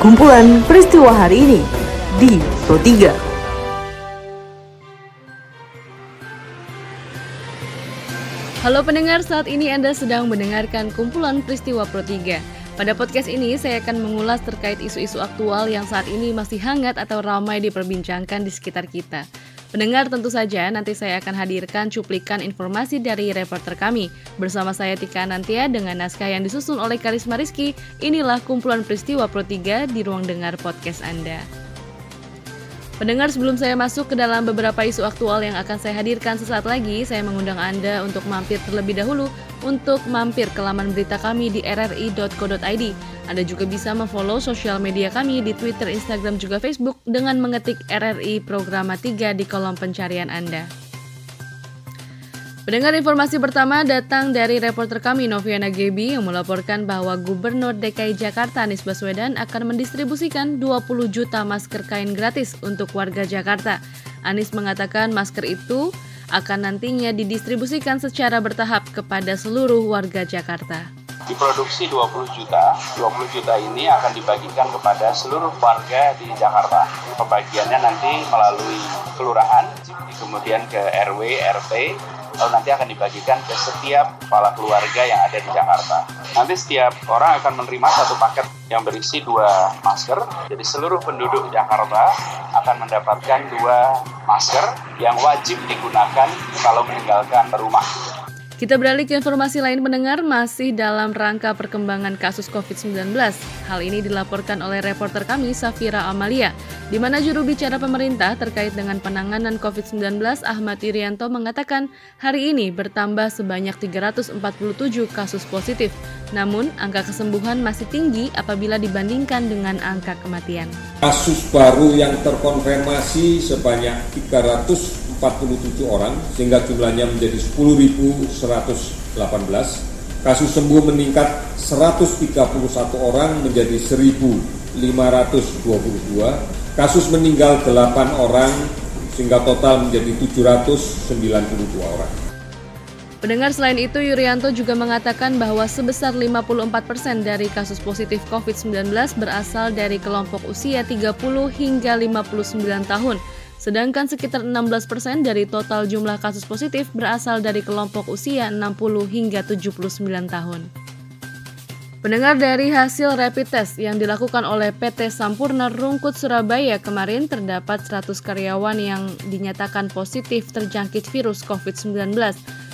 kumpulan peristiwa hari ini di Pro 3. Halo pendengar, saat ini Anda sedang mendengarkan kumpulan peristiwa Pro 3. Pada podcast ini, saya akan mengulas terkait isu-isu aktual yang saat ini masih hangat atau ramai diperbincangkan di sekitar kita. Pendengar tentu saja nanti saya akan hadirkan cuplikan informasi dari reporter kami. Bersama saya Tika Nantia dengan naskah yang disusun oleh Karisma Rizky, inilah kumpulan peristiwa Pro 3 di ruang dengar podcast Anda. Pendengar sebelum saya masuk ke dalam beberapa isu aktual yang akan saya hadirkan sesaat lagi, saya mengundang Anda untuk mampir terlebih dahulu untuk mampir ke laman berita kami di rri.co.id. Anda juga bisa memfollow sosial media kami di Twitter, Instagram, juga Facebook dengan mengetik RRI Programa 3 di kolom pencarian Anda. Pendengar informasi pertama datang dari reporter kami Noviana Gebi yang melaporkan bahwa Gubernur DKI Jakarta Anies Baswedan akan mendistribusikan 20 juta masker kain gratis untuk warga Jakarta. Anies mengatakan masker itu akan nantinya didistribusikan secara bertahap kepada seluruh warga Jakarta. Diproduksi 20 juta, 20 juta ini akan dibagikan kepada seluruh warga di Jakarta. Pembagiannya nanti melalui kelurahan, kemudian ke RW, RT, lalu nanti akan dibagikan ke setiap kepala keluarga yang ada di Jakarta. Nanti setiap orang akan menerima satu paket yang berisi dua masker. Jadi seluruh penduduk Jakarta akan mendapatkan dua masker yang wajib digunakan kalau meninggalkan rumah. Kita beralih ke informasi lain mendengar masih dalam rangka perkembangan kasus COVID-19. Hal ini dilaporkan oleh reporter kami Safira Amalia, di mana juru bicara pemerintah terkait dengan penanganan COVID-19 Ahmad Irianto mengatakan hari ini bertambah sebanyak 347 kasus positif. Namun, angka kesembuhan masih tinggi apabila dibandingkan dengan angka kematian. Kasus baru yang terkonfirmasi sebanyak 300 47 orang sehingga jumlahnya menjadi 10.118. Kasus sembuh meningkat 131 orang menjadi 1.522. Kasus meninggal 8 orang sehingga total menjadi 792 orang. Pendengar selain itu, Yuryanto juga mengatakan bahwa sebesar 54 persen dari kasus positif COVID-19 berasal dari kelompok usia 30 hingga 59 tahun Sedangkan sekitar 16% persen dari total jumlah kasus positif berasal dari kelompok usia 60 hingga 79 tahun. Pendengar dari hasil rapid test yang dilakukan oleh PT Sampurna Rungkut Surabaya kemarin terdapat 100 karyawan yang dinyatakan positif terjangkit virus COVID-19.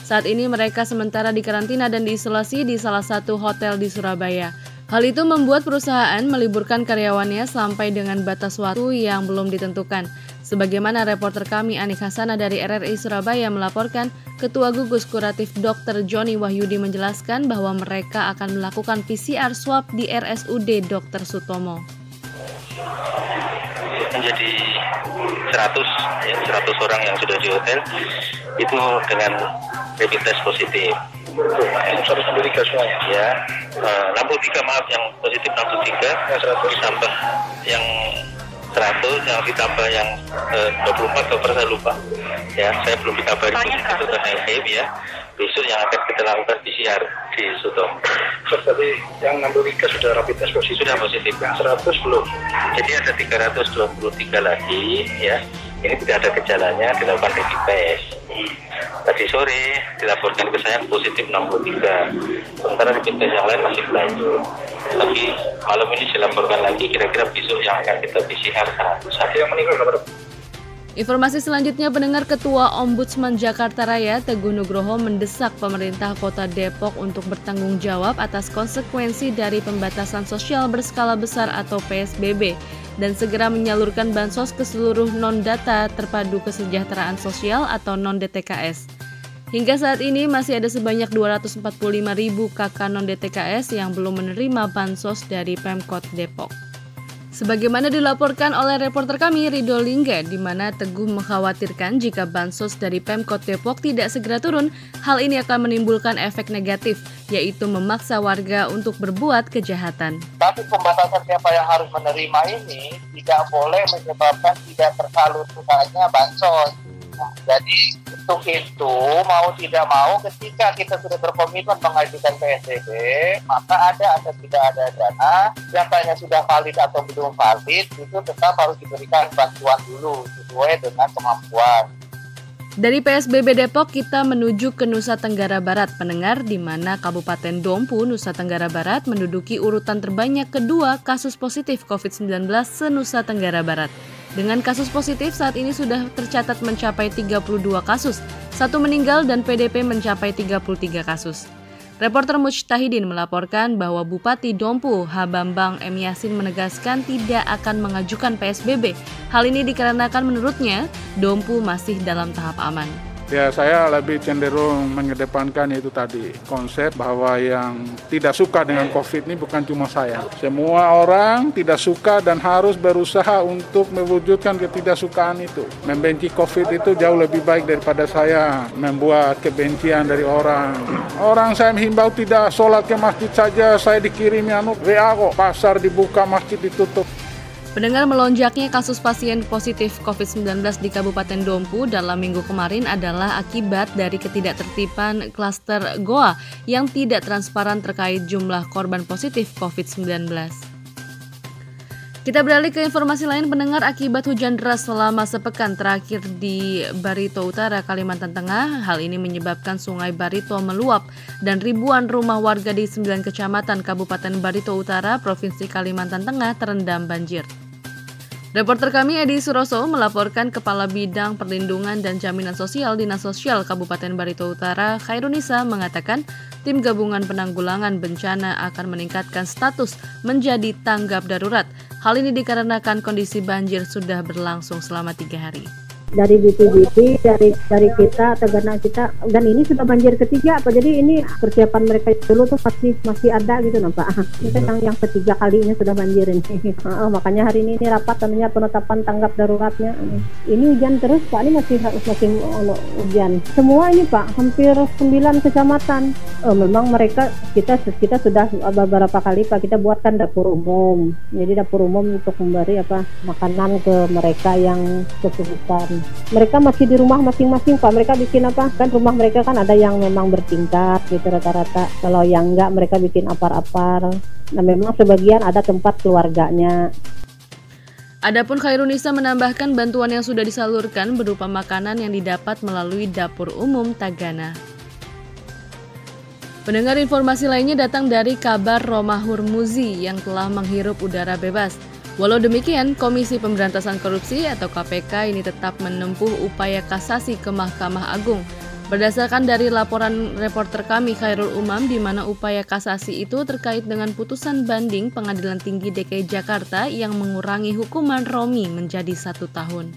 Saat ini mereka sementara dikarantina dan diisolasi di salah satu hotel di Surabaya. Hal itu membuat perusahaan meliburkan karyawannya sampai dengan batas waktu yang belum ditentukan. Sebagaimana reporter kami Anik Hasana dari RRI Surabaya melaporkan, Ketua Gugus Kuratif Dr. Joni Wahyudi menjelaskan bahwa mereka akan melakukan PCR swab di RSUD Dr. Sutomo. Menjadi 100, ya, 100 orang yang sudah di hotel itu dengan rapid test positif. Yang 163 semuanya? Ya, uh, 63 maaf yang positif 63, yang 100 ditambah yang 100 yang ditambah yang eh, 24 dokter saya lupa ya saya belum dikabari itu terkait HIV ya besok yang akan kita lakukan PCR di Sutom. Tadi yang 63 sudah rapid test positif. Sudah positif. Yang 100 belum. Jadi ada 323 lagi ya. Ini tidak ada gejalanya dilakukan rapid test. Tadi sore dilaporkan ke saya positif 63. Sementara rapid test yang lain masih berlanjut. Tapi malam ini dilaporkan lagi kira-kira besok yang akan kita PCR 100. Ada yang meninggal berapa? Informasi selanjutnya pendengar Ketua Ombudsman Jakarta Raya Teguh Nugroho mendesak pemerintah Kota Depok untuk bertanggung jawab atas konsekuensi dari pembatasan sosial berskala besar atau PSBB dan segera menyalurkan bansos ke seluruh non-data terpadu kesejahteraan sosial atau non-DTKS. Hingga saat ini masih ada sebanyak 245 ribu kakak non-DTKS yang belum menerima bansos dari Pemkot Depok. Sebagaimana dilaporkan oleh reporter kami Rido Lingga, di mana Teguh mengkhawatirkan jika bansos dari Pemkot Depok tidak segera turun, hal ini akan menimbulkan efek negatif, yaitu memaksa warga untuk berbuat kejahatan. Tapi pembatasan siapa yang harus menerima ini tidak boleh menyebabkan tidak tersalurkannya bansos. Jadi untuk itu mau tidak mau ketika kita sudah berkomitmen mengajukan PSBB maka ada atau tidak ada dana datanya sudah valid atau belum valid itu tetap harus diberikan bantuan dulu sesuai dengan kemampuan. Dari PSBB Depok kita menuju ke Nusa Tenggara Barat pendengar di mana Kabupaten Dompu Nusa Tenggara Barat menduduki urutan terbanyak kedua kasus positif COVID-19 se-Nusa Tenggara Barat. Dengan kasus positif saat ini sudah tercatat mencapai 32 kasus, satu meninggal dan PDP mencapai 33 kasus. Reporter Mujtahidin melaporkan bahwa Bupati Dompu Habambang M. Yasin menegaskan tidak akan mengajukan PSBB. Hal ini dikarenakan menurutnya Dompu masih dalam tahap aman. Ya saya lebih cenderung mengedepankan itu tadi konsep bahwa yang tidak suka dengan COVID ini bukan cuma saya. Semua orang tidak suka dan harus berusaha untuk mewujudkan ketidaksukaan itu. Membenci COVID itu jauh lebih baik daripada saya membuat kebencian dari orang. Orang saya menghimbau tidak sholat ke masjid saja, saya dikirimi anu WA kok. Pasar dibuka, masjid ditutup. Pendengar melonjaknya kasus pasien positif COVID-19 di Kabupaten Dompu dalam minggu kemarin adalah akibat dari ketidaktertiban klaster Goa yang tidak transparan terkait jumlah korban positif COVID-19. Kita beralih ke informasi lain pendengar akibat hujan deras selama sepekan terakhir di Barito Utara, Kalimantan Tengah. Hal ini menyebabkan sungai Barito meluap dan ribuan rumah warga di 9 kecamatan Kabupaten Barito Utara, Provinsi Kalimantan Tengah terendam banjir. Reporter kami Edi Suroso melaporkan Kepala Bidang Perlindungan dan Jaminan Sosial Dinas Sosial Kabupaten Barito Utara, Khairunisa mengatakan tim gabungan penanggulangan bencana akan meningkatkan status menjadi tanggap darurat. Hal ini dikarenakan kondisi banjir sudah berlangsung selama tiga hari dari BPJP dari dari kita tegana kita. Dan ini sudah banjir ketiga apa jadi ini persiapan mereka dulu tuh masih masih ada gitu nampak ini kan yang yang ketiga kalinya sudah banjir ini. Uh, makanya hari ini, ini rapat namanya penetapan tanggap daruratnya. Ini hujan terus pak. Ini masih masih uh, hujan. Semua ini pak hampir 9 kecamatan. Uh, memang mereka kita kita sudah beberapa kali pak kita buatkan dapur umum. Jadi dapur umum untuk memberi apa makanan ke mereka yang kesulitan mereka masih di rumah masing-masing pak. Mereka bikin apa? Kan rumah mereka kan ada yang memang bertingkat gitu rata-rata. Kalau yang enggak mereka bikin apar-apar. Nah memang sebagian ada tempat keluarganya. Adapun Khairunisa menambahkan bantuan yang sudah disalurkan berupa makanan yang didapat melalui dapur umum Tagana. Pendengar informasi lainnya datang dari kabar Roma Hurmuzi yang telah menghirup udara bebas. Walau demikian, Komisi Pemberantasan Korupsi atau KPK ini tetap menempuh upaya kasasi ke Mahkamah Agung. Berdasarkan dari laporan reporter kami Khairul Umam di mana upaya kasasi itu terkait dengan putusan banding Pengadilan Tinggi DKI Jakarta yang mengurangi hukuman Romi menjadi satu tahun.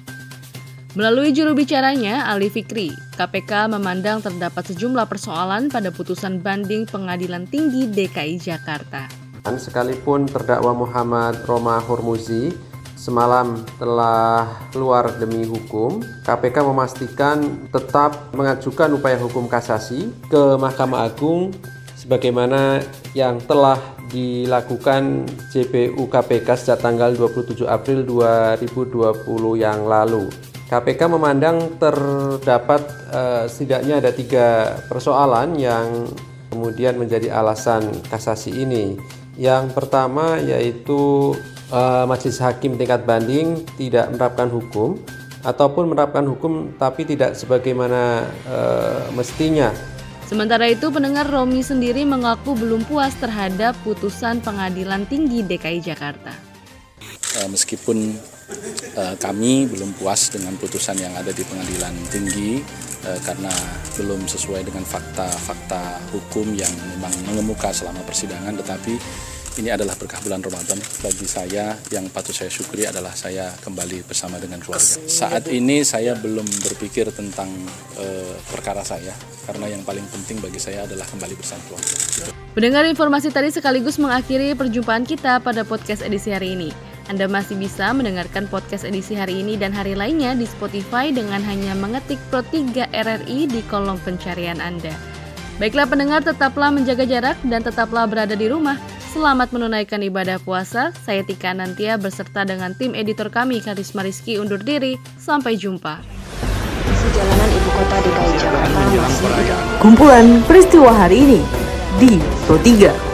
Melalui juru bicaranya, Ali Fikri, KPK memandang terdapat sejumlah persoalan pada putusan banding Pengadilan Tinggi DKI Jakarta. Sekalipun terdakwa Muhammad Roma Hormuzi semalam telah keluar demi hukum, KPK memastikan tetap mengajukan upaya hukum kasasi ke Mahkamah Agung sebagaimana yang telah dilakukan JPU KPK sejak tanggal 27 April 2020 yang lalu. KPK memandang terdapat eh, setidaknya ada tiga persoalan yang kemudian menjadi alasan kasasi ini. Yang pertama yaitu uh, majelis hakim tingkat banding tidak menerapkan hukum ataupun menerapkan hukum tapi tidak sebagaimana uh, mestinya. Sementara itu, pendengar Romi sendiri mengaku belum puas terhadap putusan Pengadilan Tinggi DKI Jakarta. Uh, meskipun uh, kami belum puas dengan putusan yang ada di Pengadilan Tinggi uh, karena belum sesuai dengan fakta-fakta hukum yang memang mengemuka selama persidangan, tetapi ini adalah berkah bulan Ramadan bagi saya yang patut saya syukuri adalah saya kembali bersama dengan keluarga. Saat ini saya belum berpikir tentang uh, perkara saya karena yang paling penting bagi saya adalah kembali bersama keluarga. Mendengar informasi tadi sekaligus mengakhiri perjumpaan kita pada podcast edisi hari ini. Anda masih bisa mendengarkan podcast edisi hari ini dan hari lainnya di Spotify dengan hanya mengetik Pro 3 RRI di kolom pencarian Anda. Baiklah pendengar, tetaplah menjaga jarak dan tetaplah berada di rumah. Selamat menunaikan ibadah puasa. Saya Tika Nantia beserta dengan tim editor kami Karisma Rizky undur diri. Sampai jumpa. kondisi jalanan ibu kota DKI Jakarta Kumpulan peristiwa hari ini di Pro 3.